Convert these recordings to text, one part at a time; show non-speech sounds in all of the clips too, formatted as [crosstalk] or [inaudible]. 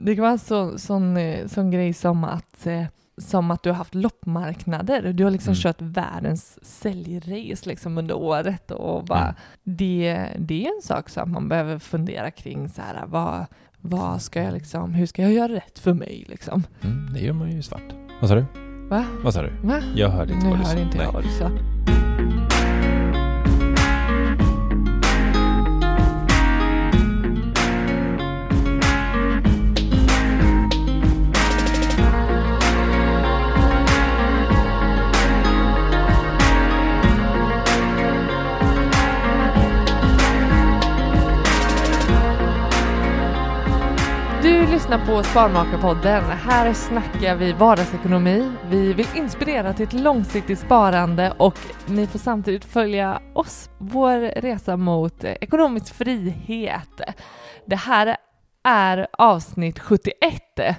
Det kan vara så, sån, eh, sån grej som att, eh, som att du har haft loppmarknader. Du har liksom Mm. kört världens säljrace liksom under året och bara, Mm. det, det är en sak som man behöver fundera kring så här, vad, vad ska jag liksom, hur ska jag göra rätt för mig liksom? Mm, det gör man ju svart. Vad sa du? Va? Vad sa du? Va? Jag hörde inte Nu vad du sa. hör inte jag Nej. vad du sa. Lyssnar på Sparmakarpodden. Här snackar vi vardagsekonomi. Vi vill inspirera till ett långsiktigt sparande och ni får samtidigt följa oss, vår resa mot ekonomisk frihet. Det här är avsnitt 71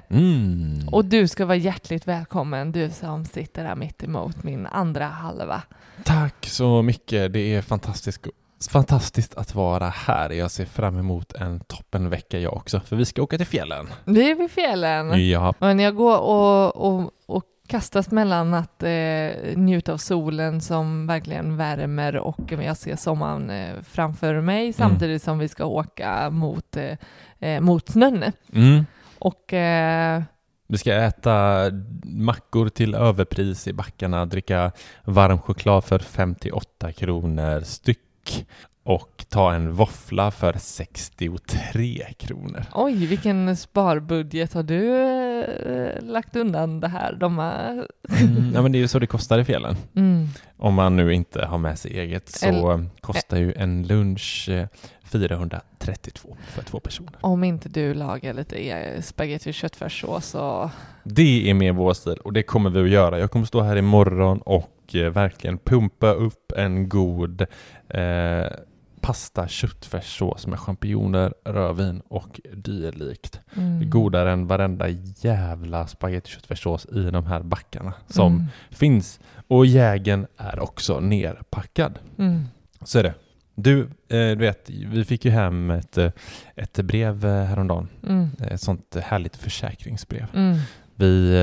Mm. och du ska vara hjärtligt välkommen, du som sitter här mitt emot min andra halva. Tack så mycket. Det är fantastiskt, fantastiskt att vara här. Jag ser fram emot en toppenvecka jag också, för vi ska åka till fjällen. Vi är vid fjällen. Ja, Men jag går och, och, och kastas mellan att eh, njuta av solen som verkligen värmer och jag ser sommaren eh, framför mig samtidigt som vi ska åka mot, eh, eh, mot snön. mm. Och eh, Vi ska äta mackor till överpris i backarna, dricka varm choklad för 58 kronor styck och ta en våffla för 63 kronor. oj, vilken sparbudget har du eh, eh, lagt undan det här? De har... Mm, ja, men det är ju så det kostar i fjällen. Mm. Om man nu inte har med sig eget så Eller- kostar ju en lunch eh, 432 för två personer. Om inte du lagar lite eh, spagetti och köttfärssås så... Det är mer vår stil och det kommer vi att göra. Jag kommer stå här imorgon och eh, verkligen pumpa upp en god eh, pasta köttfärssås med champinjoner, rödvin och dylikt. Mm. Godare än varenda jävla spagetti köttfärssås i de här backarna som Mm. finns. Och jägen är också nerpackad. Mm. Så är det. Du, eh, du vet, vi fick ju hem ett, eh, ett brev eh, häromdagen. Mm. Ett sånt härligt försäkringsbrev. Mm. Vi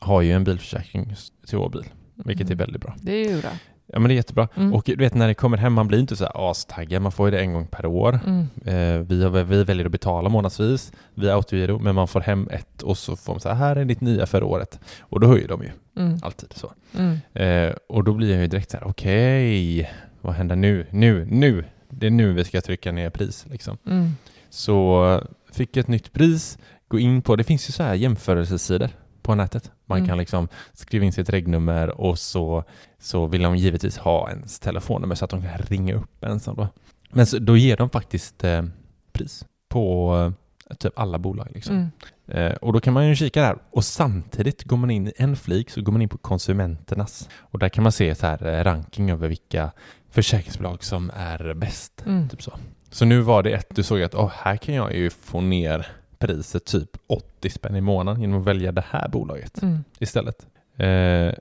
har ju en bilförsäkring till vår bil, vilket är Mm. väldigt bra. Det är ju bra. Ja men det är jättebra. Mm. Och du vet när det kommer hem, man blir inte så här astaggad, man får ju det en gång per år. Mm. Eh, vi, har, vi väljer att betala månadsvis via autogiro, men man får hem ett och så får man säga här är ditt nya för året. Och då höjer de ju Mm. alltid så. Mm. Eh, och då blir jag ju direkt så här, okej, vad händer nu? Nu, nu! Det är nu vi ska trycka ner pris liksom. Mm. Så fick jag ett nytt pris, gå in på, det finns ju så här jämförelsesidor på nätet. Man Mm. kan liksom skriva in sitt regnummer och så, så vill de givetvis ha ens telefonnummer så att de kan ringa upp en. Då. Men så, då ger de faktiskt eh, pris på typ alla bolag. Liksom. Mm. Eh, och då kan man ju kika där och samtidigt går man in i en flik så går man in på konsumenternas och där kan man se så här eh, ranking över vilka försäkringsbolag som är bäst. Mm. Typ så. så nu var det ett, du såg att oh, här kan jag ju få ner priset typ 80 spänn i månaden genom att välja det här bolaget Mm. istället. Eh,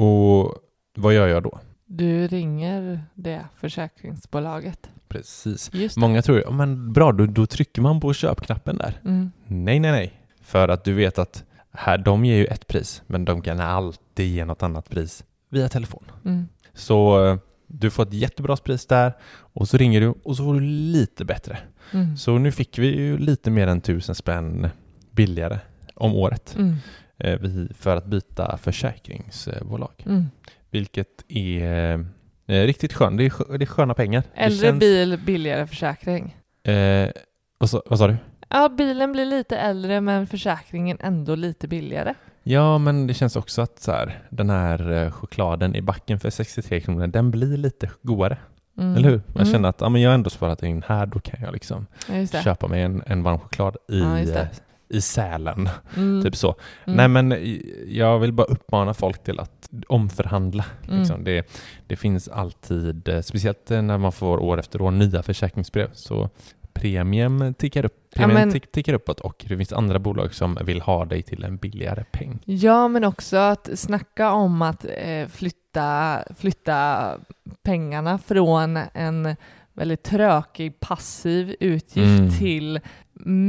och vad gör jag då? Du ringer det försäkringsbolaget. Precis. Just det. Många tror "Ja, men bra, då, då trycker man på köpknappen där. Mm. Nej, nej, nej. För att du vet att här, de ger ju ett pris, men de kan alltid ge något annat pris via telefon. Mm. Så eh, du får ett jättebra pris där och så ringer du och så får du lite bättre. Mm. Så nu fick vi ju lite mer än tusen spänn billigare om året Mm. eh, för att byta försäkringsbolag. Mm. Vilket är eh, riktigt skönt. Det är, det är sköna pengar. Äldre känns- bil, billigare försäkring. Eh, vad, sa, vad sa du? Ja, bilen blir lite äldre men försäkringen ändå lite billigare. Ja, men det känns också att så här, den här eh, chokladen i backen för 63 kronor, den blir lite godare. Mm. Eller hur? Man Mm. känner att ja, men jag har ändå sparat in här, då kan jag liksom Ja, köpa mig en, en varm choklad i, Ja, eh, i Sälen. Mm. Typ så. Mm. Nej, men jag vill bara uppmana folk till att omförhandla. Mm. Liksom. Det, det finns alltid, eh, speciellt när man får år efter år nya försäkringsbrev, så premium tickar, upp, Ja, premium men- tick, tickar uppåt och det finns andra bolag som vill ha dig till en billigare peng. Ja, men också att snacka om att eh, flytta, flytta pengarna från en väldigt trökig passiv utgift Mm. till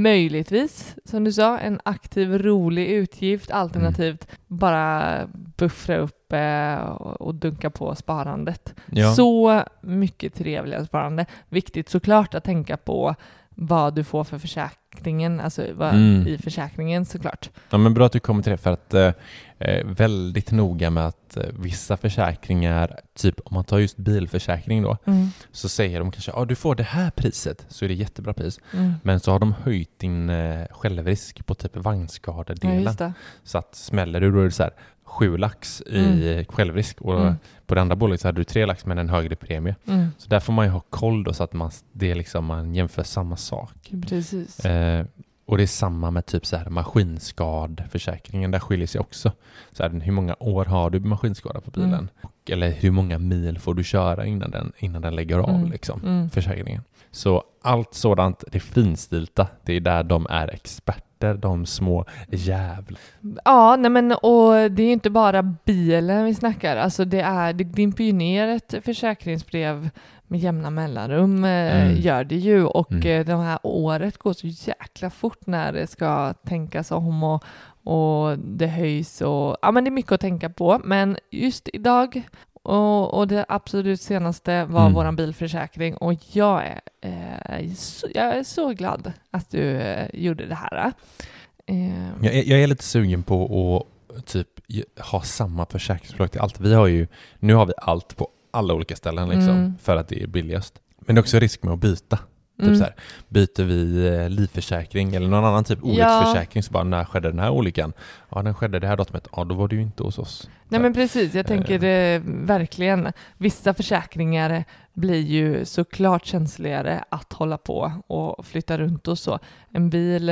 möjligtvis, som du sa, en aktiv rolig utgift alternativt bara buffra upp eh, och dunka på sparandet. Ja. Så mycket trevligare sparande. Viktigt såklart att tänka på vad du får för försäkringen, alltså vad, Mm. i försäkringen såklart. Ja, men bra att du kommer till det för att eh, eh, väldigt noga med att eh, vissa försäkringar, typ om man tar just bilförsäkring då, Mm. så säger de kanske ja du får det här priset så är det jättebra pris. Mm. Men så har de höjt din eh, självrisk på typ Ja, vanskadedelen. just det. så att smäller du då är det så här sju lax i självrisk och Mm. på det andra bolaget så hade du tre lax men en högre premie. Mm. Så där får man ju ha koll då så att man, det liksom, man jämför samma sak. Precis. Eh, och det är samma med typ så här maskinskadförsäkringen. Där skiljer sig också. Så här, hur många år har du maskinskada på bilen? Mm. Och, eller hur många mil får du köra innan den, innan den lägger av Mm. liksom, Mm. försäkringen? Så allt sådant, det finstilta, det är där de är experter, de små jävlar. Ja, nej men och det är ju inte bara bilen vi snackar. Alltså det är, det dimper ju ner ett försäkringsbrev med jämna mellanrum, eh, Mm. gör det ju. Och Mm. eh, det här året går så jäkla fort när det ska tänkas om och, och det höjs och ja men det är mycket att tänka på. Men just idag och, och det absolut senaste var Mm. våran bilförsäkring och jag är, eh, så, jag är så glad att du eh, gjorde det här. Eh, Jag är, jag är lite sugen på att typ ha samma försäkringsbolag till allt. Vi har ju, nu har vi allt på alla olika ställen liksom, Mm. för att det är billigast. Men det är också risk med att byta. Typ Mm. så här, byter vi eh, livförsäkring eller någon annan typ olycksförsäkring så bara när skedde den här olyckan? Ja den skedde det här datumet, ja då var det ju inte hos oss. Nej men precis, jag tänker Eh. eh, verkligen. Vissa försäkringar blir ju såklart känsligare att hålla på och flytta runt och så. En bil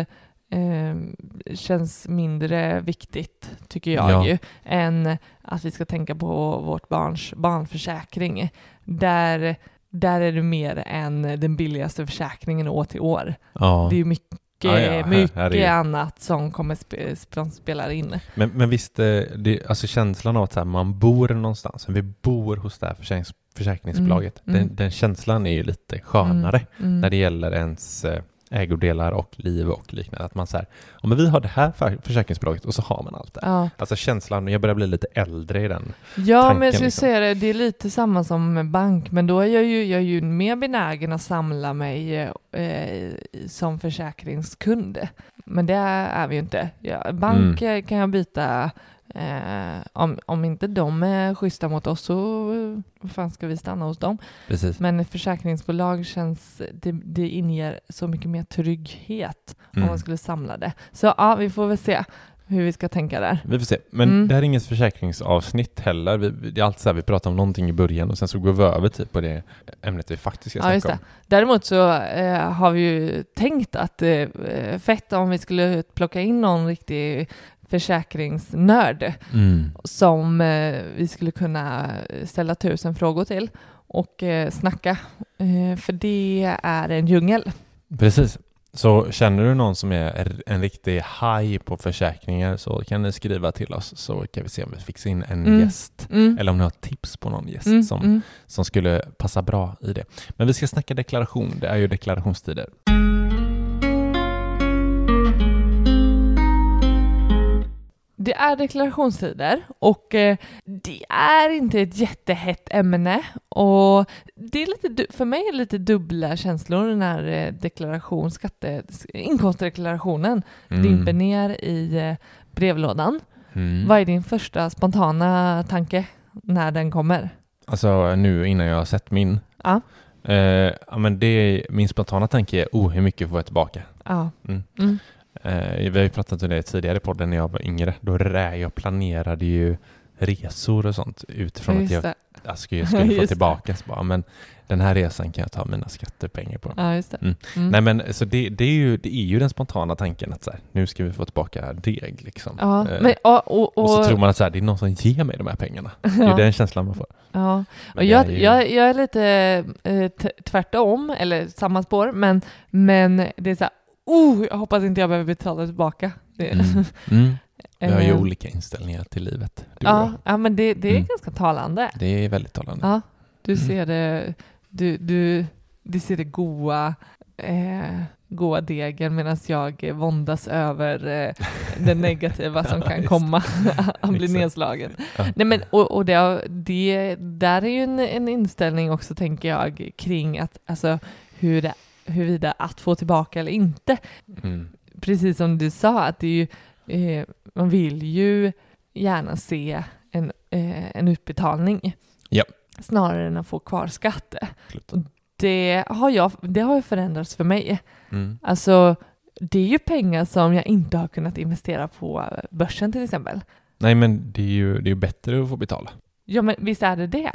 eh, känns mindre viktigt, tycker jag Ja. ju, än att vi ska tänka på vårt barns barnförsäkring. Där, där är det mer än den billigaste försäkringen år till år. ja. Det är ju mycket, Ja, ja, mycket här är annat som kommer spe, som spelar in. Men, men visst, eh, det, alltså känslan av att här, man bor någonstans, vi bor hos det här försäkrings, försäkringsbolaget, Mm, mm. Den, den känslan är ju lite skönare. Mm. när det gäller ens eh, ägodelar och liv och liknande. Att man säger, ja men vi har det här för- försäkringsbolaget och så har man allt det. Ja. Alltså känslan, jag börjar bli lite äldre i den. Ja, tanken, men jag skulle liksom. säga det, det är lite samma som bank, men då är jag ju, jag är ju mer benägen att samla mig eh, som försäkringskund. Men det är vi ju inte. Ja, bank Mm. kan jag byta, eh, om, om inte de är schyssta mot oss så eh, vad fan ska vi stanna hos dem? Precis. Men försäkringsbolag känns, det, det inger så mycket mer trygghet om Mm. man skulle samla det. Så ja, vi får väl se. hur vi ska tänka där. Vi får se. Men Mm. det här är inget försäkringsavsnitt heller. Vi, det är alltid så här, vi pratar om någonting i början och sen så går vi över typ på det ämnet vi faktiskt ska Ja, snacka om. Däremot så eh, har vi ju tänkt att är fett om vi skulle plocka in någon riktig försäkringsnörd Mm. som eh, vi skulle kunna ställa tusen frågor till och eh, snacka. Eh, för det är en djungel. Precis. Så känner du någon som är en riktig haj på försäkringar så kan ni skriva till oss så kan vi se om vi fixar in en Mm. gäst. Mm. Eller om ni har tips på någon gäst Mm, som, mm. som skulle passa bra i det. Men vi ska snacka deklaration. Det är ju deklarationstider. Det är deklarationstider och eh, det är inte ett jättehett ämne och det är lite, för mig är det lite dubbla känslor när eh, deklaration, skatte, inkomstdeklarationen Mm. dimper ner i eh, brevlådan. Mm. Vad är din första spontana tanke när den kommer? Alltså nu innan jag har sett min. Ja. Eh, men det min spontana tanke är, oh, hur mycket får jag tillbaka? Ja. Mm. Eh, vi har ju pratat om det tidigare i podden när jag var yngre. Då rä, jag planerade ju resor och sånt utifrån att Just jag, det. jag skulle, skulle [laughs] få Just tillbaka. Så bara, men den här resan kan jag ta mina skattepengar på. Ja, just det. Mm. Mm. Nej men så det, det, är ju, det är ju den spontana tanken att så här, nu ska vi få tillbaka deg liksom. Ja, Eh, men, och, och, och så tror man att så här, det är någon som ger mig de här pengarna. Det är Ja. den känslan man får. Ja, och jag, är ju- jag, jag är lite eh, tvärtom, eller samma spår, men, men det är så här, oh, jag hoppas inte jag behöver betala tillbaka. Det, Mm. [laughs] Mm. Vi har ju Eh, olika inställningar till livet. Ja, ja, men det, det är Mm. ganska talande. Det är väldigt talande. Ja, du Mm. ser det, du, du, du ser det goa, eh, goa degen medan jag våndas över eh, det [laughs] negativa som kan komma. Han [laughs] blir nedslagen. Ja. Nej, men, och, och det, det, där är ju en, en inställning också, tänker jag, kring att, alltså, hur det, huruvida att få tillbaka eller inte. Mm. Precis som du sa, att det är ju, eh, man vill ju gärna se en, eh, en utbetalning Ja. snarare än att få kvar skatt. Absolut. Och det har, jag, det har förändrats för mig. Mm. Alltså, det är ju pengar som jag inte har kunnat investera på börsen till exempel. Nej men det är ju det är ju bättre att få betala. Ja, men visst är det det?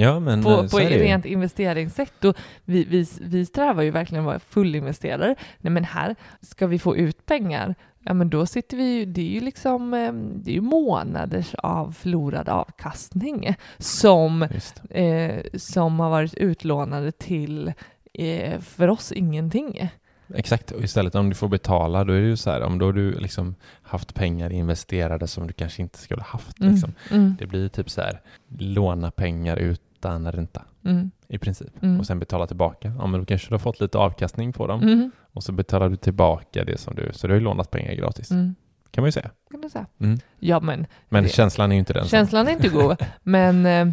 Ja men På, eh, på ju. rent investeringssätt. Och vi, vi, vi strävar ju verkligen att vara fullinvesterare. Nej, men här ska vi få ut pengar. Ja, men då sitter vi ju, det är ju liksom, eh, det är ju månaders av förlorad avkastning som, eh, som har varit utlånade till, eh, för oss, ingenting. Exakt, och istället om du får betala då är det ju så här, om då har du liksom haft pengar investerade som du kanske inte skulle haft. Mm, Liksom. mm, Det blir typ så här, låna pengar utan ränta mm, i princip. Mm. Och sen betala tillbaka. Ja men då kanske du har fått lite avkastning på dem. mm, Och så betalar du tillbaka det som du, så du har ju lånat pengar gratis. mm. Kan man ju säga. Kan du säga. Mm. Ja, men Men Det- känslan är ju inte den. Känslan är inte [laughs] god, men eh,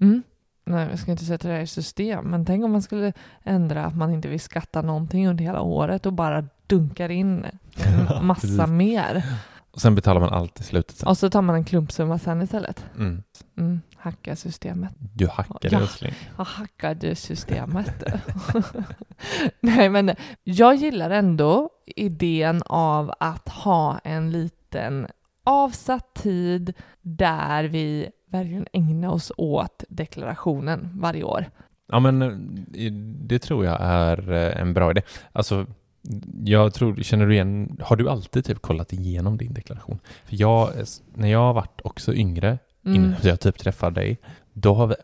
mm, nej, jag ska inte sätta det här i system, men tänk om man skulle ändra att man inte vill skatta någonting under hela året och bara dunkar in [laughs] massa mer. Och sen betalar man allt i slutet sen. Och så tar man en klumpsumma sen istället. Mm. Mm, hacka systemet. Du hackade Ja. älskling. Jag hackade systemet. [laughs] nej, men jag gillar ändå idén av att ha en liten avsatt tid där vi verkligen ägnar oss åt deklarationen varje år. Ja men eh, det tror jag är eh, en bra idé. Alltså jag tror, känner du igen, har du alltid typ kollat igenom din deklaration? För jag, när jag har varit också yngre, Mm. innan jag typ träffade dig, då har vi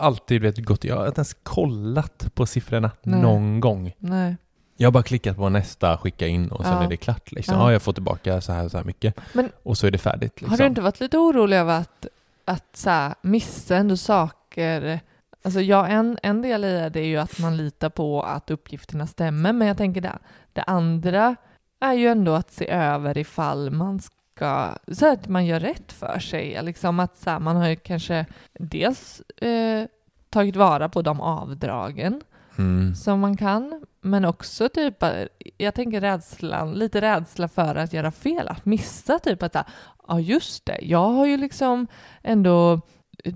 alltid vet, gått, jag har inte ens kollat på siffrorna Nej. någon gång. Nej. Jag har bara klickat på nästa, skicka in och sen Ja. är det klart. Liksom. Ja. Ja. jag får tillbaka så här, så här mycket. Men- och så är det färdigt. Liksom. Har du inte varit lite orolig över att, att så här, missa ändå saker? Alltså ja, en, en del i det är ju att man litar på att uppgifterna stämmer, men jag tänker det, det andra är ju ändå att se över ifall man ska, så att man gör rätt för sig. Liksom att så här, man har ju kanske dels eh, tagit vara på de avdragen Mm. som man kan, men också typ, eh, jag tänker rädslan, lite rädsla för att göra fel, att missa typ att, ja just det, jag har ju liksom ändå,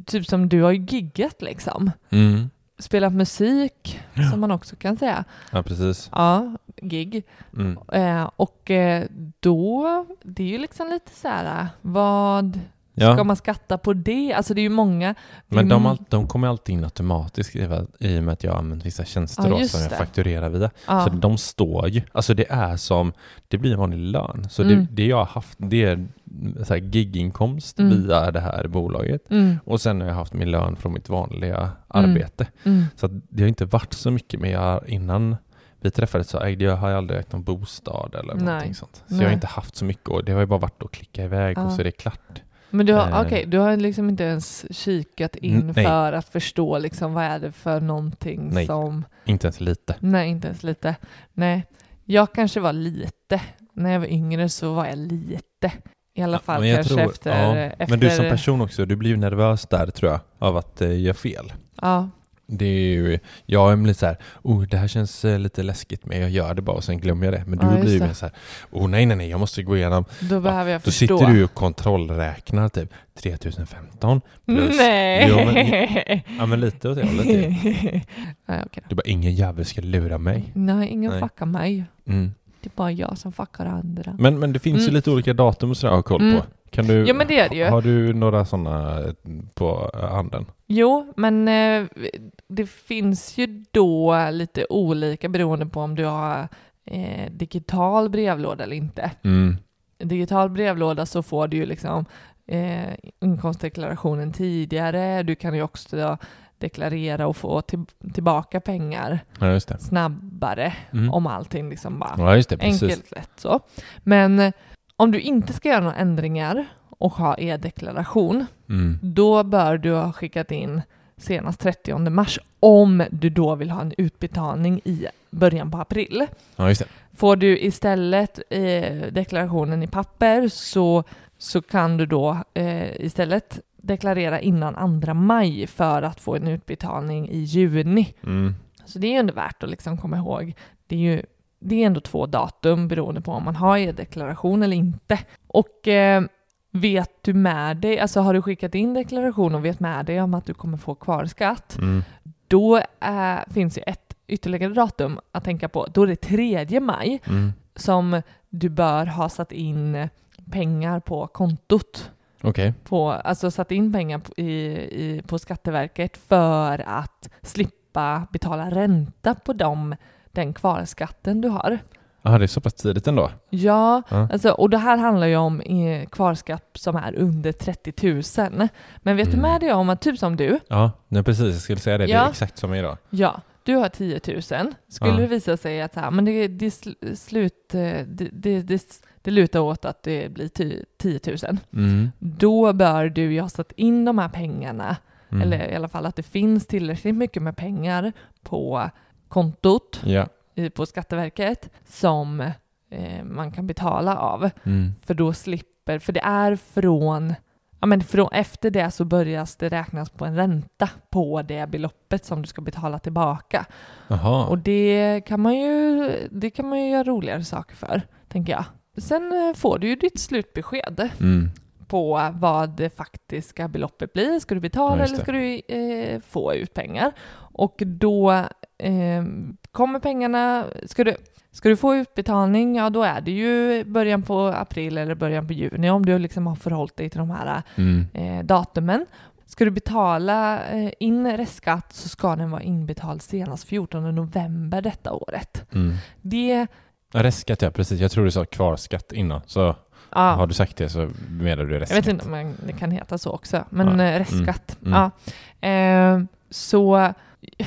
typ som du har ju giggat liksom, Mm. Spelat musik, som man också kan säga. Ja, precis. Ja, gig. Mm. Eh, och eh, då, det är ju liksom lite så här, vad Ja. ska man skatta på det? Alltså det är ju många. Men de, all, de kommer alltid in automatiskt i och med att jag använder vissa tjänster Ja, då, som jag det. fakturerar via. ja. Så de står ju, alltså det är som, det blir en vanlig lön. Så Mm. det, det jag har haft, det är så giginkomst Mm. via det här bolaget. Mm, Och sen har jag haft min lön från mitt vanliga arbete. mm. Så det har inte varit så mycket, jag, innan vi träffades så ägde jag, har jag aldrig ägt någon bostad eller Nej. någonting sånt. Så Nej. jag har inte haft så mycket och det har ju bara varit att klicka iväg Ja. och så är det klart. Men du har, Eh. okej, du har liksom inte ens kikat in för att förstå liksom vad är det för någonting Nej. som... Inte ens lite. Nej, inte ens lite. Nej, jag kanske var lite. När jag var yngre så var jag lite. I alla fall kanske tror- efter, ja. efter... Men du som person också, du blir ju nervös där tror jag, av att eh, göra fel. Ja, Det är ju, jag är lite så här, oh det här känns eh, lite läskigt men jag gör det bara och sen glömmer jag det. Men du Ja, just blir ju mer så här, oh nej nej nej jag måste gå igenom. då behöver jag Då förstå. sitter du och kontrollräknar typ 3015 plus. Nej! Jo, men- Ja men lite åt det hållet [laughs] ju. Nej, okej då. Du bara, ingen jävel ska lura mig. Nej, ingen Nej. fuckar mig. Mm. Det är bara jag som fuckar andra. Men, men det finns ju Mm. lite olika datum och sådär att ha koll Mm. på. Kan du, Ja, men det är det ju. Har du några sådana på eh, handen? Jo, men eh, det finns ju då lite olika beroende på om du har eh, digital brevlåda eller inte. Mm. Digital brevlåda så får du ju liksom eh, inkomstdeklarationen tidigare. Du kan ju också deklarera och få till, tillbaka pengar Ja snabbare Mm. om allting liksom bara Ja just det, precis. enkelt lätt så. Men om du inte ska göra några ändringar och ha e-deklaration, Mm. då bör du ha skickat in senast 30 mars om du då vill ha en utbetalning i början på april. Ja. Får du istället eh, deklarationen i papper så, så kan du då eh, istället deklarera innan 2 maj för att få en utbetalning i juni. Mm. Så det är ju ändå värt att liksom komma ihåg. Det är ju det är ändå två datum beroende på om man har e-deklaration eller inte. Och eh, vet du med dig, alltså har du skickat in deklaration och vet med dig om att du kommer få kvarskatt, Mm. då eh, finns ju ett ytterligare datum att tänka på. Då är det 3 maj Mm. som du bör ha satt in pengar på kontot. Okej. På, alltså satt in pengar på, i, i, på Skatteverket för att slippa betala ränta på dem, den kvarskatten du har. Ja det är så pass tidigt ändå. Ja, Ja. alltså, och det här handlar ju om eh, kvarskatt som är under 30 000. Men vet du Mm. med dig om att typ som du, Ja, nej, precis. Jag skulle säga det. Det är Ja. exakt som idag. ja, du har 10 000. Skulle Ja. det visa sig att så här, men det, det, slut, eh, det, det, det, det lutar åt att det blir ty- 10 000, Mm. då bör du ju ha satt in de här pengarna, Mm. eller i alla fall att det finns tillräckligt mycket med pengar på kontot Ja. I- på Skatteverket som eh, man kan betala av. Mm. För då slipper, för det är från, ja men från efter det så börjar det räknas på en ränta på det beloppet som du ska betala tillbaka. Jaha. Och det kan man ju, det kan man ju göra roligare saker för, tänker jag. Sen eh, får du ju ditt slutbesked Mm. På vad det faktiska beloppet blir. Ska du Ja, betala just eller ska du eh, få ut pengar? Och då eh, kommer pengarna, ska du, ska du få utbetalning, ja då är det ju början på april eller början på juni om du liksom har förhållit dig till de här Mm. eh, datumen. Ska du betala eh, in restskatt så ska den vara inbetald senast 14 november detta året. Mm. Det, Ja, Restskatt ja, precis. Jag tror du sa kvarskatt innan. Så ja, har du sagt det så menar du Jag restskatt. vet inte om man- det kan heta så också, men Ja. ja. restskatt. Mm. Ja. Eh, så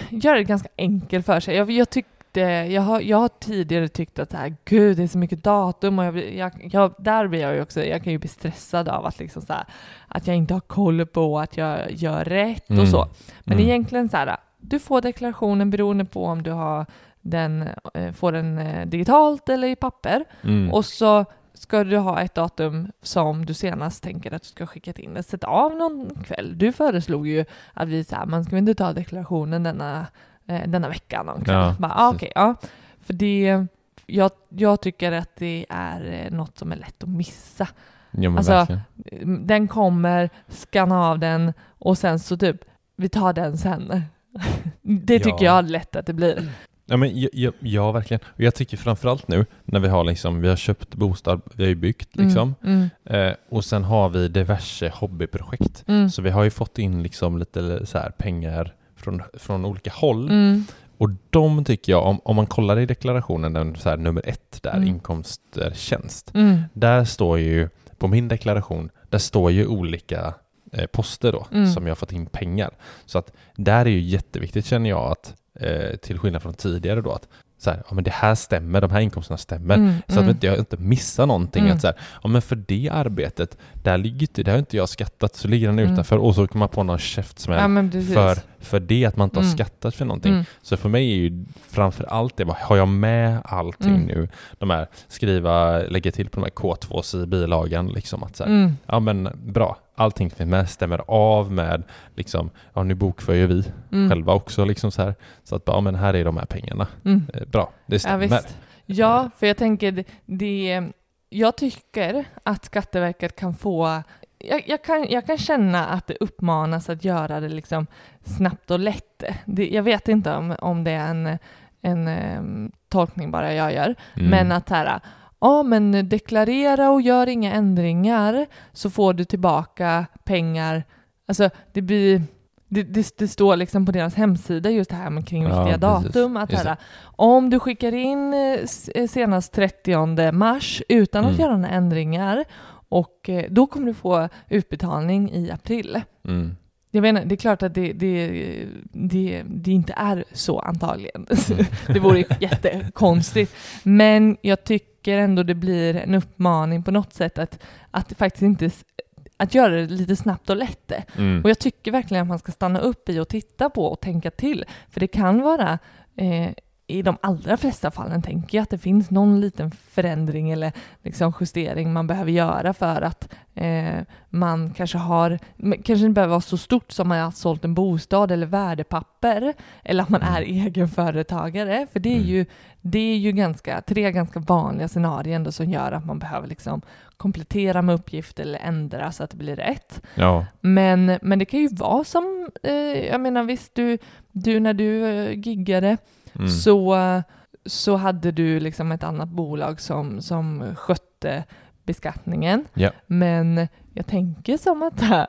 gör det ganska enkelt för sig. Jag, jag tyckte, jag har, jag har tidigare tyckt att här, gud det är så mycket datum och jag, jag, jag, där blir jag ju också, jag kan ju bli stressad av att liksom så här, att jag inte har koll på att jag gör rätt Mm. och så. Men Mm. egentligen så här, du får deklarationen beroende på om du har den, eh, får den eh, digitalt eller i papper. Mm. Och så ska du ha ett datum som du senast tänker att du ska skicka in det. Sätt av någon kväll. Du föreslog ju att vi så här, man ska inte ta deklarationen denna, eh, denna vecka någon kväll. Ja, Bara, ah, okej, ja. För det, jag, jag tycker att det är eh, något som är lätt att missa. Ja, alltså, verkligen. Den kommer, skanna av den och sen så typ, vi tar den sen. [laughs] Det tycker Ja. jag lätt att det blir. Ja, men, ja, ja, verkligen. Och jag tycker framförallt nu när vi har liksom, vi har köpt bostad, vi har ju byggt liksom. Mm, Eh, och sen har vi diverse hobbyprojekt. mm, Så vi har ju fått in liksom lite så här pengar från, från olika håll. mm, Och de tycker jag, om, om man kollar i deklarationen, den så här nummer ett där, Mm. inkomster tjänst. mm, Där står ju, på min deklaration, där står ju olika eh, poster då, Mm. som jag har fått in pengar. Så att där är ju jätteviktigt känner jag att, eh, till skillnad från tidigare då, att så här, ja, men det här stämmer, de här inkomsterna stämmer. mm, Så att mm. jag inte missar någonting. Mm. Att så här, ja, men för det arbetet, där ligger det har inte jag skattat, så ligger den Mm. utanför och så kommer man på någon käftsmäll Ja, för, för det att man inte har Mm. skattat för någonting. Mm, Så för mig är ju framför allt det, har jag med allting Mm. nu? De här, skriva, lägga till på de här K2s i bilagan, liksom att så här, mm, ja men bra, allting finns med, stämmer av med, liksom, ja nu bokför ju vi mm, själva också, liksom så här, så att ja men här är de här pengarna. mm. Eh, bra, det Ja, stämmer. visst. Ja, för jag tänker det jag tycker att Skatteverket kan få jag, jag, kan, jag kan känna att det uppmanas att göra det liksom snabbt och lätt. Det, jag vet inte om, om det är en, en em, tolkning bara jag gör, Mm. men att här, ja men deklarera och gör inga ändringar så får du tillbaka pengar. Alltså det blir, det, det, det står liksom på deras hemsida just det här med kring Ja, viktiga precis. datum. Att här, om du skickar in eh, eh, senast 30 mars utan att Mm. göra några ändringar och eh, då kommer du få utbetalning i april. Mm. Jag vet inte, det är klart att det, det, det, det inte är så antagligen. Mm. [laughs] det vore jättekonstigt. Men jag tycker ändå det blir en uppmaning på något sätt att, att faktiskt inte att göra det lite snabbt och lätt. Mm. Och jag tycker verkligen att man ska stanna upp i och titta på och tänka till. För det kan vara, eh, i de allra flesta fallen tänker jag att det finns någon liten förändring eller liksom justering man behöver göra för att eh, man kanske har, kanske inte behöver vara så stort som man har sålt en bostad eller värdepapper eller att man är [laughs] egenföretagare. För det är Mm. ju, det är ju ganska, tre ganska vanliga scenarier som gör att man behöver liksom komplettera med uppgifter eller ändra så att det blir rätt. Ja. Men, men det kan ju vara som, eh, jag menar visst, du, du när du eh, giggade Mm. så, så hade du liksom ett annat bolag som, som skötte beskattningen. Ja. Men jag tänker som att det här,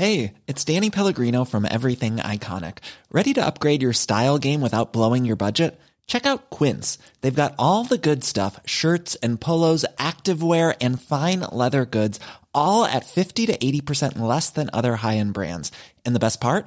Hey, it's Danny Pellegrino from Everything Iconic. Ready to upgrade your style game without blowing your budget? Check out Quince. They've got all the good stuff shirts and polos, activewear, and fine leather goods, all at 50 to 80% less than other high end brands. And the best part?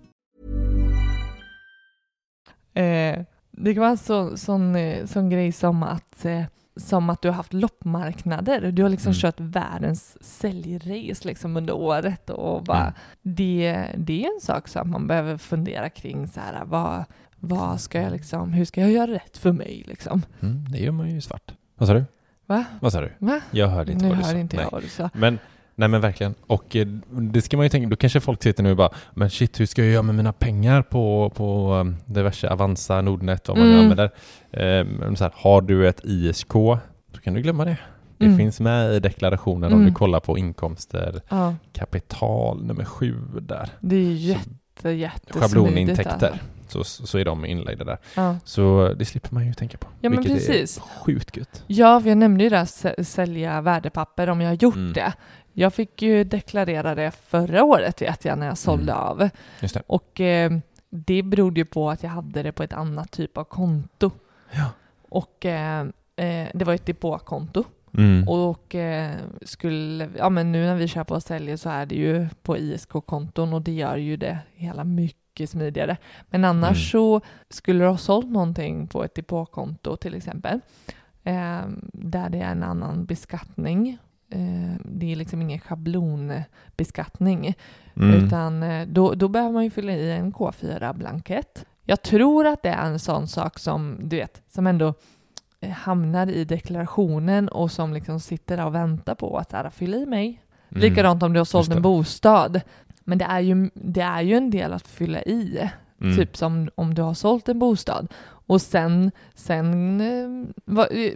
Eh, det kan vara så, sån, eh, sån grej som att, eh, som att du har haft loppmarknader. Du har liksom Mm. kört världens säljrace liksom under året och bara, Mm. det, det är en sak som man behöver fundera kring så här, vad, vad ska jag liksom, hur ska jag göra rätt för mig liksom? Mm, det gör man ju svart. Vad sa du? Va? Vad sa du? Va? Jag hörde inte nu vad du hör sa. inte Nej. jag vad du sa. Men, nej men verkligen. Och eh, det ska man ju tänka, då kanske folk sitter nu och bara, men shit hur ska jag göra med mina pengar på, på um, diverse Avanza, Nordnet, vad man Mm. använder. Eh, så här, har du ett ISK, då kan du glömma det. Det Mm. finns med i deklarationen om Mm. du kollar på inkomster, Ja, kapital nummer sju där. det är ju jätte, jättesmidigt. Schablonintäkter. Så, så är de inlagda där. Ja. Så det slipper man ju tänka på. Ja, men precis. är sjukt gött. Ja, för jag nämnde ju det här sä- sälja värdepapper om jag har gjort Mm. det. Jag fick ju deklarera det förra året vet jag när jag sålde Mm. av. Det. Och eh, det berodde ju på att jag hade det på ett annat typ av konto. Ja. Och eh, eh, det var ett depåkonto. Mm. Och eh, skulle, ja men nu när vi köper och säljer så är det ju på ISK-konton och det gör ju det hela mycket smidigare. Men annars Mm. så skulle du ha sålt någonting på ett depåkonto till exempel, eh, där det är en annan beskattning. Eh, det är liksom ingen schablonbeskattning, Mm. utan eh, då, då behöver man ju fylla i en K4-blankett. Jag tror att det är en sån sak som, du vet, som ändå eh, hamnar i deklarationen och som liksom sitter och väntar på att här, fylla i mig. Mm. Likadant om du har sålt en bostad. Men det är, ju, det är ju en del att fylla i. Mm. Typ som om du har sålt en bostad. Och sen, sen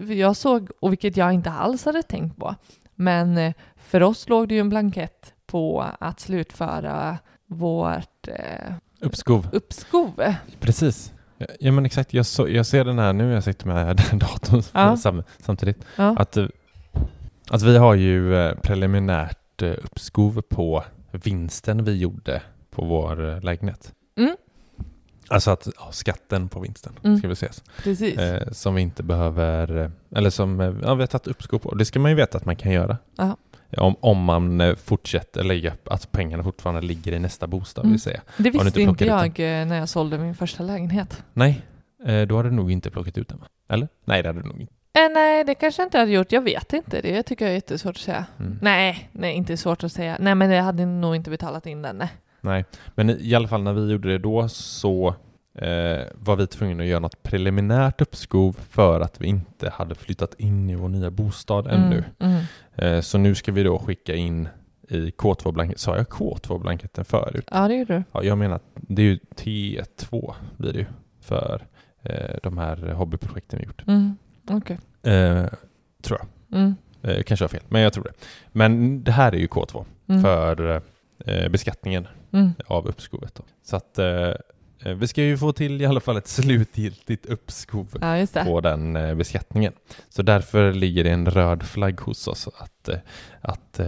jag såg, och vilket jag inte alls hade tänkt på, men eh, för oss låg det ju en blankett på att slutföra vårt eh, Uppskov. uppskov. Precis. Ja, men exakt, jag, så, jag ser den här nu, jag sitter med den [laughs] datorn Ja. [laughs] sam, samtidigt. Ja. Att, eh, att vi har ju eh, preliminärt uppskov på vinsten vi gjorde på vår lägenhet. Mm. Alltså att ja, skatten på vinsten Mm. ska vi ses. Eh, som vi inte behöver, eh, eller som eh, ja, vi har tagit uppskov på. Det ska man ju veta att man kan göra. Om, om man eh, fortsätter lägga, att pengarna fortfarande ligger i nästa bostad Mm. vill säga. det visste inte inte jag eh, när jag sålde min första lägenhet. Nej, eh, då har du nog inte plockat ut den va? Eller? Nej det hade du nog inte. Eh, nej, det kanske jag inte hade gjort. Jag vet inte. Det tycker jag är jättesvårt att säga. Mm. Nej, nej, inte svårt att säga. Nej, men jag hade nog inte betalat in den. Nej. Nej, men i alla fall när vi gjorde det då så eh, var vi tvungna att göra något preliminärt uppskov för att vi inte hade flyttat in i vår nya bostad ännu. Mm, mm. Eh, så nu ska vi då skicka in i K2-blanketten. Sa jag K2-blanketten förut? Ja, det gjorde du. Ja, jag menar att det är ju T2 blir det ju för eh, de här hobbyprojekten vi gjort. Mm. Okej. Eh, tror jag. Mm. Eh, kanske har fel, men jag tror det. Men det här är ju K2 Mm. för eh, beskattningen Mm. av uppskovet. Då. Så att eh, eh, vi ska ju få till i alla fall ett [laughs] slutgiltigt uppskov Ja, på den eh, beskattningen. Så därför ligger det en röd flagg hos oss att, eh, att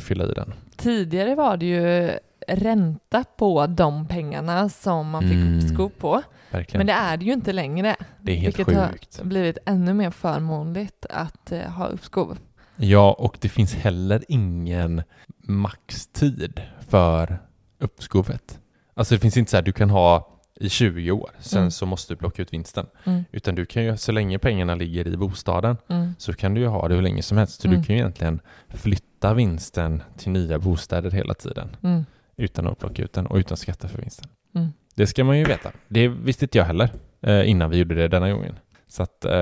fylla i den. Tidigare var det ju ränta på de pengarna som man fick Mm. uppskov på. Verkligen. Men det är det ju inte längre. det är helt vilket sjukt. har blivit ännu mer förmånligt att ha uppskov. Ja, och det finns heller ingen maxtid för uppskovet. Alltså det finns inte så här, du kan ha i 20 år, sen Mm. så måste du plocka ut vinsten. Mm. Utan du kan ju, så länge pengarna ligger i bostaden, Mm. så kan du ju ha det hur länge som helst. Så Mm. du kan ju egentligen flytta vinsten till nya bostäder hela tiden Mm. utan att plocka ut den och utan att skatta för vinsten. Mm. Det ska man ju veta. Det visste inte jag heller eh, innan vi gjorde det denna gången. Så att, eh,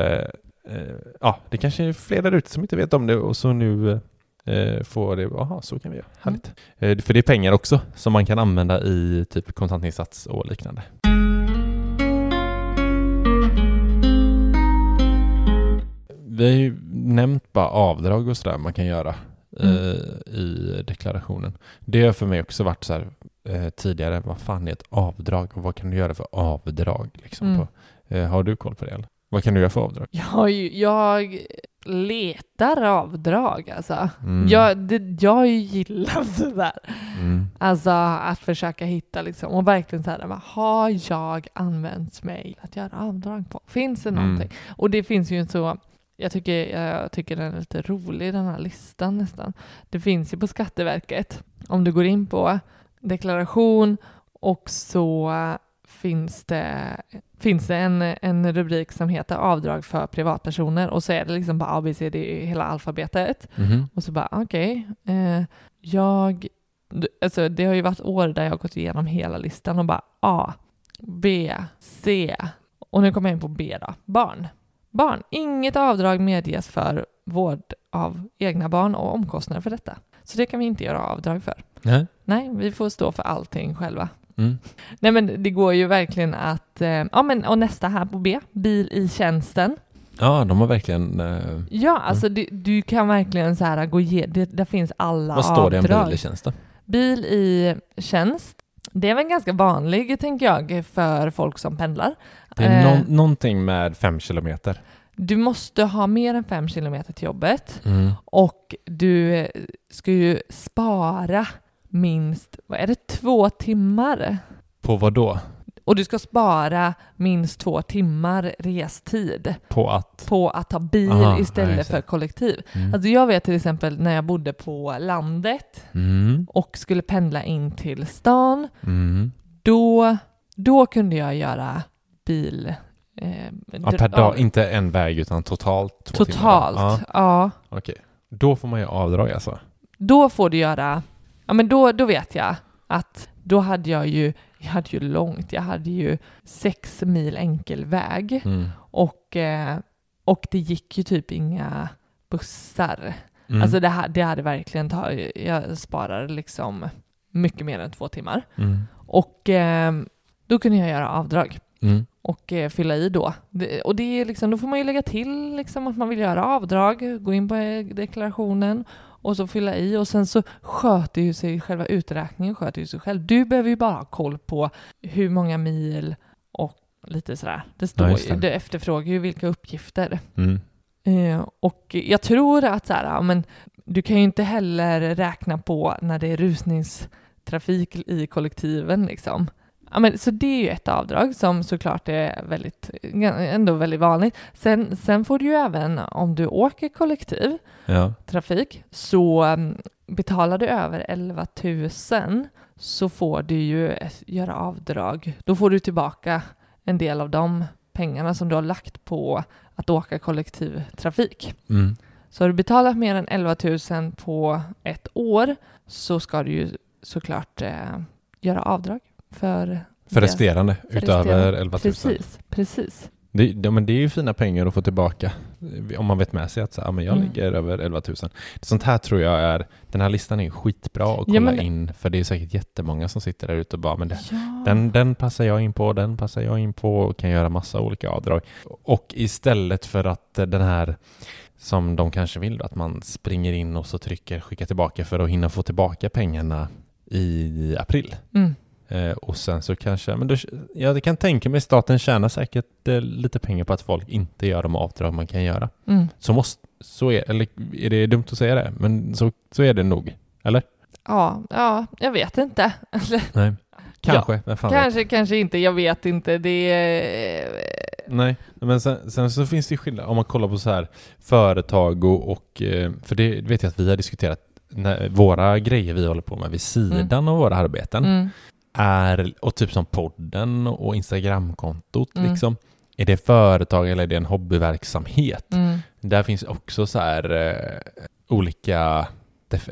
eh, ja, det kanske är fler där ute som inte vet om det och så nu eh, får det, jaha, så kan vi göra. Härligt. Eh, för det är pengar också som man kan använda i typ kontantinsats och liknande. Vi har ju nämnt bara avdrag och sådär man kan göra Mm. eh, i deklarationen. Det har för mig också varit så här tidigare, vad fan är ett avdrag och vad kan du göra för avdrag? Liksom, Mm. på, har du koll på det? Eller? Vad kan du göra för avdrag? Jag, jag letar avdrag alltså. Mm. Jag, det, jag gillat det där. Mm. Alltså att försöka hitta liksom, och verkligen så här, har jag använt mig att göra avdrag på? Finns det Mm. någonting? Och det finns ju en så, jag tycker, jag tycker den är lite rolig den här listan nästan. Det finns ju på Skatteverket, om du går in på deklaration och så finns det, finns det en, en rubrik som heter avdrag för privatpersoner och så är det liksom bara ABC, det är hela alfabetet. Mhm. Och så bara, okej, eh, jag... Alltså det har ju varit år där jag har gått igenom hela listan och bara A, B, C och nu kommer jag in på B då, barn. Barn, inget avdrag medges för vård av egna barn och omkostnader för detta. Så det kan vi inte göra avdrag för. Nej. Nej, vi får stå för allting själva. Mm. Nej men det går ju verkligen att, eh, ja men och nästa här på B, bil i tjänsten. Ja, de har verkligen... Eh, Ja, alltså du, du kan verkligen så här gå igenom, det, där finns alla vad står det om bil i tjänsten? Bil i tjänst. Det är väl ganska vanlig, tänker jag, för folk som pendlar. Det är Eh, någon, någonting med fem kilometer. Du måste ha mer än fem kilometer till jobbet Mm. och du eh, ska ju spara minst, vad är det, två timmar? På vad då? och du ska spara minst två timmar restid På att... på att ta bil Aha, istället för kollektiv. Mm. Alltså jag vet till exempel när jag bodde på landet Mm. och skulle pendla in till stan, Mm. då, då kunde jag göra bil... Eh, Ja, per dag, ja, inte en väg utan totalt två timmar. Totalt, Ja, ja. okej. Då får man ju avdrag alltså. Då får du göra... Ja men då, då vet jag att då hade jag ju, jag hade ju långt, jag hade ju sex mil enkel väg Mm. och, eh, och det gick ju typ inga bussar. Mm. Alltså det, det hade verkligen tagit, jag sparade liksom mycket mer än två timmar. Mm. Och eh, då kunde jag göra avdrag Mm. och eh, fylla i då. Och det är liksom, då får man ju lägga till liksom att man vill göra avdrag, gå in på deklarationen och så fylla i och sen så sköter ju sig själva uträkningen sköter ju sig själv. Du behöver ju bara ha koll på hur många mil och lite sådär. Det står Ja, ju, det. det efterfrågar ju vilka uppgifter. Mm. Eh, och jag tror att så här, men du kan ju inte heller räkna på när det är rusningstrafik i kollektiven liksom. Ja, men, så det är ju ett avdrag som såklart är väldigt, ändå väldigt vanligt. Sen, sen får du ju även, om du åker kollektiv, Ja. trafik så um, betalar du över 11 000 så får du ju eh, göra avdrag. Då får du tillbaka en del av de pengarna som du har lagt på att åka kollektivtrafik. Mm. Så har du betalat mer än 11 000 på ett år så ska du ju såklart eh, göra avdrag för För det. resterande, För utöver resterande. 11 000. Precis, precis. Det, ja, men det är ju fina pengar att få tillbaka om man vet med sig att så, ja, men jag Mm. ligger över 11 000. Sånt här tror jag är, den här listan är skitbra att Ja, kolla men- in för det är säkert jättemånga som sitter där ute och bara men det, Ja. den, den passar jag in på, den passar jag in på och kan göra massa olika avdrag. Och istället för att den här som de kanske vill, att man springer in och så trycker skicka tillbaka för att hinna få tillbaka pengarna i april. Mm. Eh, och sen så kanske, men då, jag kan tänka mig staten tjänar säkert eh, lite pengar på att folk inte gör de avdrag man kan göra. Mm. Så måste, så är, eller är det dumt att säga det? Men så, så är det nog. Eller? Ja, ja, jag vet inte. [laughs] Nej. Kanske, vem fan vet? kanske, kanske inte, jag vet inte. Det är... Nej, men sen, sen så finns det skillnad om man kollar på så här företag och, och eh, för det vet jag att vi har diskuterat när, våra grejer vi håller på med vid sidan av våra arbeten Mm. Är, och typ som podden och Instagramkontot Mm. liksom, är det företag eller är det en hobbyverksamhet? Mm. Där finns också så här eh, olika,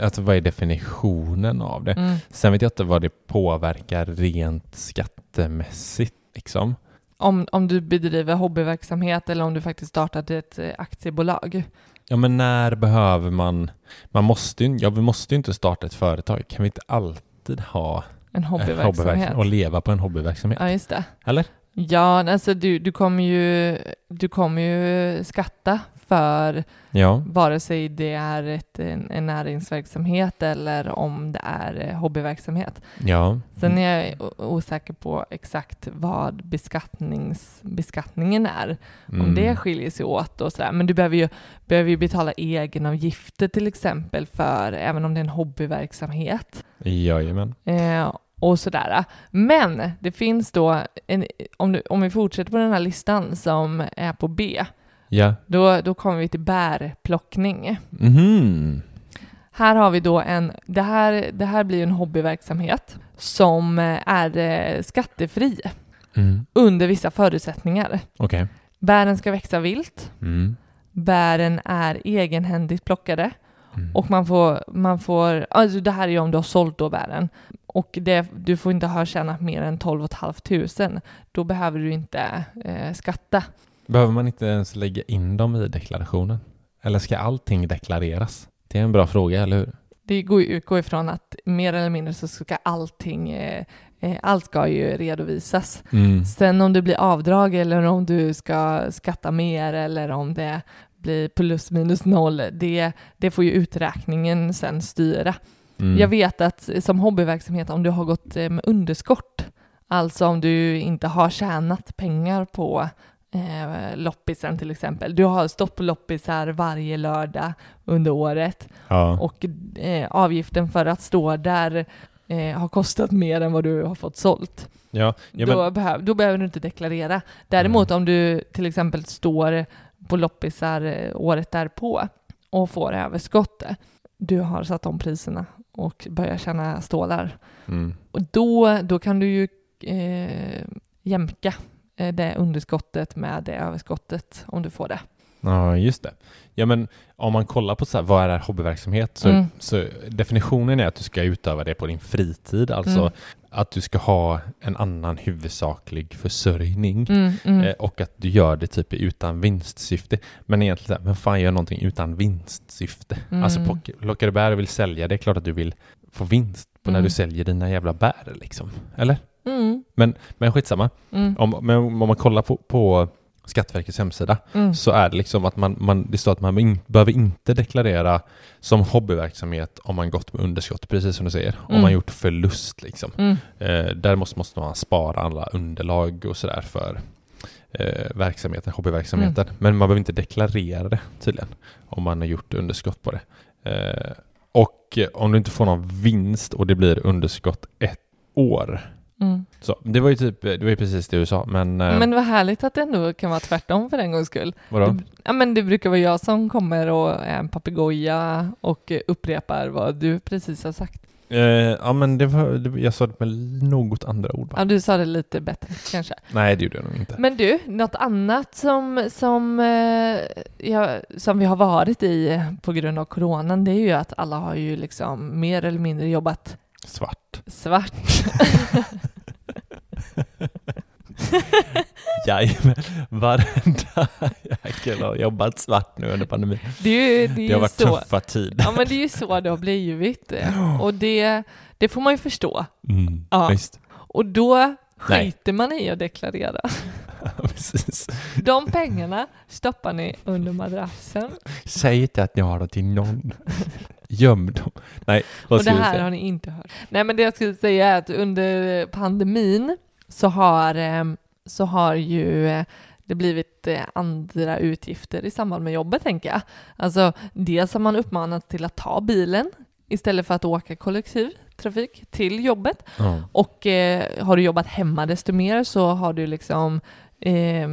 alltså vad är definitionen av det? Mm. Sen vet jag inte vad det påverkar rent skattemässigt liksom. Om, om du bedriver hobbyverksamhet eller om du faktiskt startat ett eh, aktiebolag. Ja men när behöver man, man måste ju, ja vi måste ju inte starta ett företag, kan vi inte alltid ha En hobbyverksamhet. hobbyverksamhet och leva på en hobbyverksamhet? Ja, just det. Eller? Ja, alltså du, du kommer ju, du kommer ju skatta för Ja. vare sig det är ett, en, en näringsverksamhet eller om det är eh, hobbyverksamhet. Ja. Sen är jag osäker på exakt vad beskattnings, beskattningen är. Om Mm. det skiljer sig åt och sådär. Men du behöver ju, behöver ju betala egenavgifter till exempel för, även om det är en hobbyverksamhet. Jajamän. Eh, och sådär. Men det finns då, en, om, du, om vi fortsätter på den här listan som är på B, Ja. då, då kommer vi till bärplockning. Mhm. Här har vi då en, det här, det här blir en hobbyverksamhet som är eh, skattefri Mm. under vissa förutsättningar. Okej. Bären ska växa vilt, Mm. bären är egenhändigt plockade Mm. och man får, man får, alltså det här är ju om du har sålt då bären och det, du får inte ha tjänat mer än 12 500. Då behöver du inte eh, skatta. Behöver man inte ens lägga in dem i deklarationen? Eller ska allting deklareras? Det är en bra fråga, eller hur? Det går ju utgår ifrån att mer eller mindre så ska allting, eh, eh, allt ska ju redovisas. Mm. Sen om det blir avdrag eller om du ska skatta mer eller om det blir plus minus noll, det, det får ju uträkningen sen styra. Mm. Jag vet att som hobbyverksamhet, om du har gått eh, med underskott, alltså om du inte har tjänat pengar på eh, loppisen till exempel. Du har stått på loppisar varje lördag under året Ja. och eh, avgiften för att stå där eh, har kostat mer än vad du har fått sålt. Ja, ja då, men, behöv, då behöver du inte deklarera. Däremot om du till exempel står på loppisar eh, året därpå och får överskottet, du har satt om priserna och börjar tjäna stålar, mm. och då, då kan du ju eh, jämka eh, det underskottet med det överskottet om du får det. Ja, just det. Ja, men om man kollar på så här, vad är hobbyverksamhet så, Mm. så definitionen är att du ska utöva det på din fritid, alltså Mm. att du ska ha en annan huvudsaklig försörjning Mm, mm. eh, och att du gör det typ utan vinstsyfte. Men egentligen, men fan gör någonting utan vinstsyfte? Mm. Alltså plock- plockar du bär och vill sälja, det är klart att du vill få vinst på när Mm. du säljer dina jävla bär liksom. Eller? Mm, Men skitsamma. mm, Om, men om man kollar på, på Skatteverkets hemsida mm. så är det liksom att man, man, det står att man in, behöver inte deklarera som hobbyverksamhet om man gått med underskott, precis som du säger. Om Mm. man gjort förlust liksom. Mm. Eh, där måste, man spara alla underlag och sådär för eh, verksamheten, hobbyverksamheten. Mm. Men man behöver inte deklarera det tydligen om man har gjort underskott på det. Eh, och om du inte får någon vinst och det blir underskott ett år. Mm. Så, det var ju typ, det var ju precis det du sa, men, eh, Men vad härligt att det ändå kan vara tvärtom för en gångs skull. vadå? Det, ja, men det brukar vara jag som kommer och är en papegoja och upprepar vad du precis har sagt. Eh, ja men det var, det, jag sa det med något andra ord va? Ja, du sa det lite bättre kanske. Nej det gjorde jag nog inte. Men du, något annat som, som, eh, ja, som vi har varit i på grund av coronan, det är ju att alla har ju liksom mer eller mindre jobbat Svart. svart. [laughs] Jajamän, varenda jäkel har jobbat svart nu under pandemin. Det, är det, är Det har varit så. tuffa tider. Ja, men det är ju så det har blivit. [gasps] Och det, det får man ju förstå. Mm, Ja. Visst. Och då Nej. skiter man i att deklarera. [laughs] Precis. De pengarna stoppar ni under madrassen. Säg inte att ni har det till någon. Göm dem. [laughs] Nej, vad Och det ska du här säga? har ni inte hört. Nej, men det jag skulle säga är att under pandemin så har, eh, så har ju eh, det blivit eh, andra utgifter i samband med jobbet, tänker jag. Alltså, dels har man uppmanats till att ta bilen istället för att åka kollektivtrafik till jobbet. Ja. Och eh, har du jobbat hemma desto mer så har du liksom eh,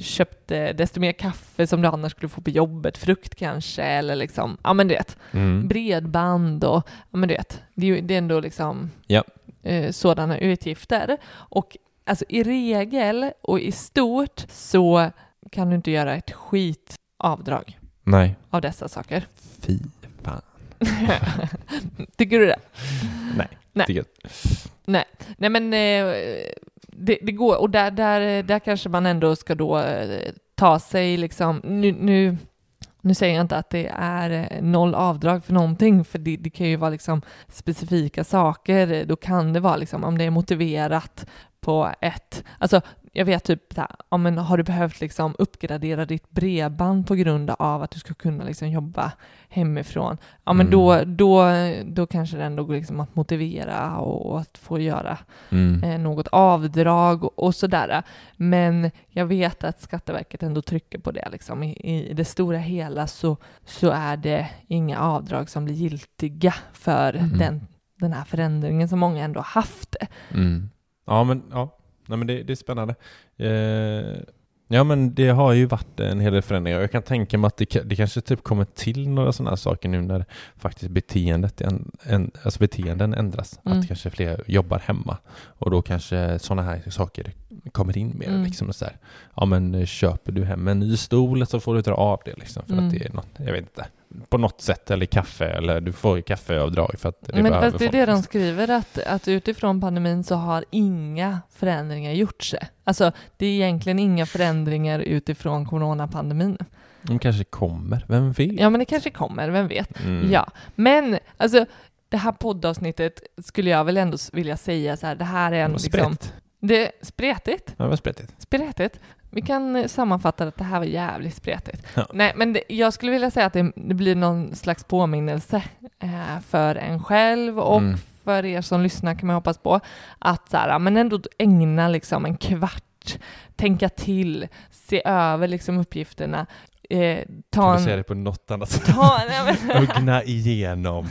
köpt eh, desto mer kaffe som du annars skulle få på jobbet, frukt kanske, eller liksom, ja men du vet, Mm. bredband och, ja men du vet, det det är ändå liksom Ja. eh, sådana utgifter. Och alltså i regel och i stort så kan du inte göra ett skitavdrag Nej. av dessa saker. Fy fan. [laughs] Tycker du det? Nej. Nej. Tycker jag. Nej men eh, det, det går, och där, där, där kanske man ändå ska då eh, ta sig liksom, nu, nu, nu säger jag inte att det är eh, noll avdrag för någonting, för det, det kan ju vara liksom specifika saker, då kan det vara liksom om det är motiverat på ett, alltså jag vet typ så här, ja, men har du behövt liksom uppgradera ditt bredband på grund av att du ska kunna liksom jobba hemifrån, ja men Mm. då, då, då kanske det ändå går liksom att motivera och att få göra Mm. eh, något avdrag och, och sådär. Men jag vet att Skatteverket ändå trycker på det. Liksom. I, I det stora hela så, så är det inga avdrag som blir giltiga för Mm. den, den här förändringen som många ändå haft. Mm. Ja, men, ja. Nej, men det, det är spännande. Eh, ja, men det har ju varit en hel del förändringar. Jag kan tänka mig att det, det kanske typ kommer till några sådana här saker nu när faktiskt beteendet en, en, alltså beteenden ändras. Mm. Att kanske fler jobbar hemma och då kanske sådana här saker kommer in mer. Mm. Liksom, så här. Ja, men köper du hem en ny stol så får du dra av det liksom, för Mm. att det är något, jag vet inte, på något sätt, eller kaffe, eller du får ju kaffeavdrag för att det Men fast det är det de skriver, att, att utifrån pandemin så har inga förändringar gjorts. Alltså det är egentligen inga förändringar utifrån coronapandemin. De kanske kommer, vem vet? Ja men det kanske kommer, vem vet. Mm. Ja, men alltså det här poddavsnittet skulle jag väl ändå vilja säga så här, det här är en Vad liksom, det är spretigt, Ja, vad spretigt. spretigt. Vi kan eh, sammanfatta att det här var jävligt spretigt. Ja. Nej, men det, jag skulle vilja säga att det, det blir någon slags påminnelse eh, för en själv och Mm. för er som lyssnar kan man hoppas på att så här, men ändå ägna liksom en kvart, tänka till, se över liksom uppgifterna. eh, ta Kan du säga det på något annat sätt? Ta, nej, men, [laughs] Ögna igenom.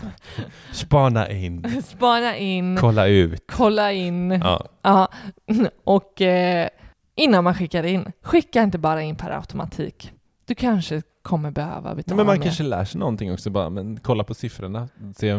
Spana in. spana in, Kolla ut. kolla in. Ja. Ja, [clears throat] och eh, innan man skickar in, skicka inte bara in per automatik. Du kanske kommer behöva betala Men man mer. kanske lär sig någonting också bara, men kolla på siffrorna. Se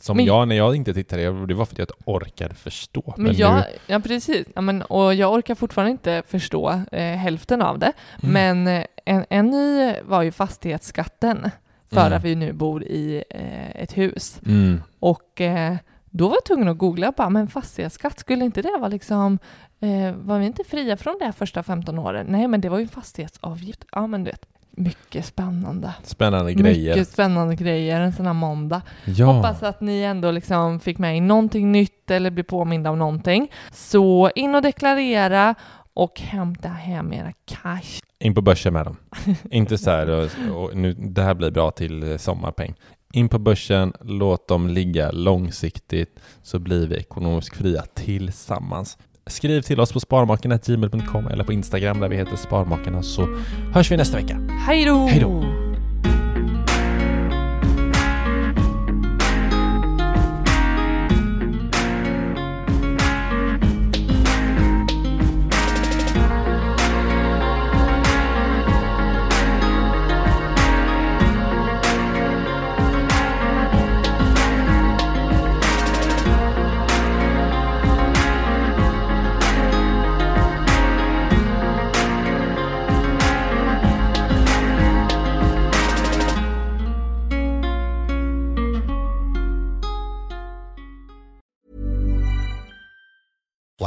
som Men- jag när jag inte tittade, det var för att jag inte orkade förstå. Men, jag, nu, ja precis, ja, men, och jag orkar fortfarande inte förstå eh, hälften av det. Mm. Men eh, en, en ny var ju fastighetsskatten för Mm. att vi nu bor i eh, ett hus. mm. Och eh, då var jag tvungen att googla bara, men fastighetsskatt, skulle inte det vara liksom, eh, var vi inte fria från det första 15 åren? Nej, men det var ju fastighetsavgift. Ja, men du vet, mycket spännande. Spännande grejer. Mycket spännande grejer en sån här måndag. Ja. Hoppas att ni ändå liksom fick med er någonting nytt eller blir påminda om någonting. Så in och deklarera och hämta hem era cash. In på börsen med dem. inte så här, och, och nu, det här blir bra till sommarpeng. In på börsen, låt dem ligga långsiktigt så blir vi ekonomiskt fria tillsammans. Skriv till oss på sparmakarna.gmail.com eller på Instagram där vi heter Sparmakarna så hörs vi nästa vecka. Hej då! Hej då!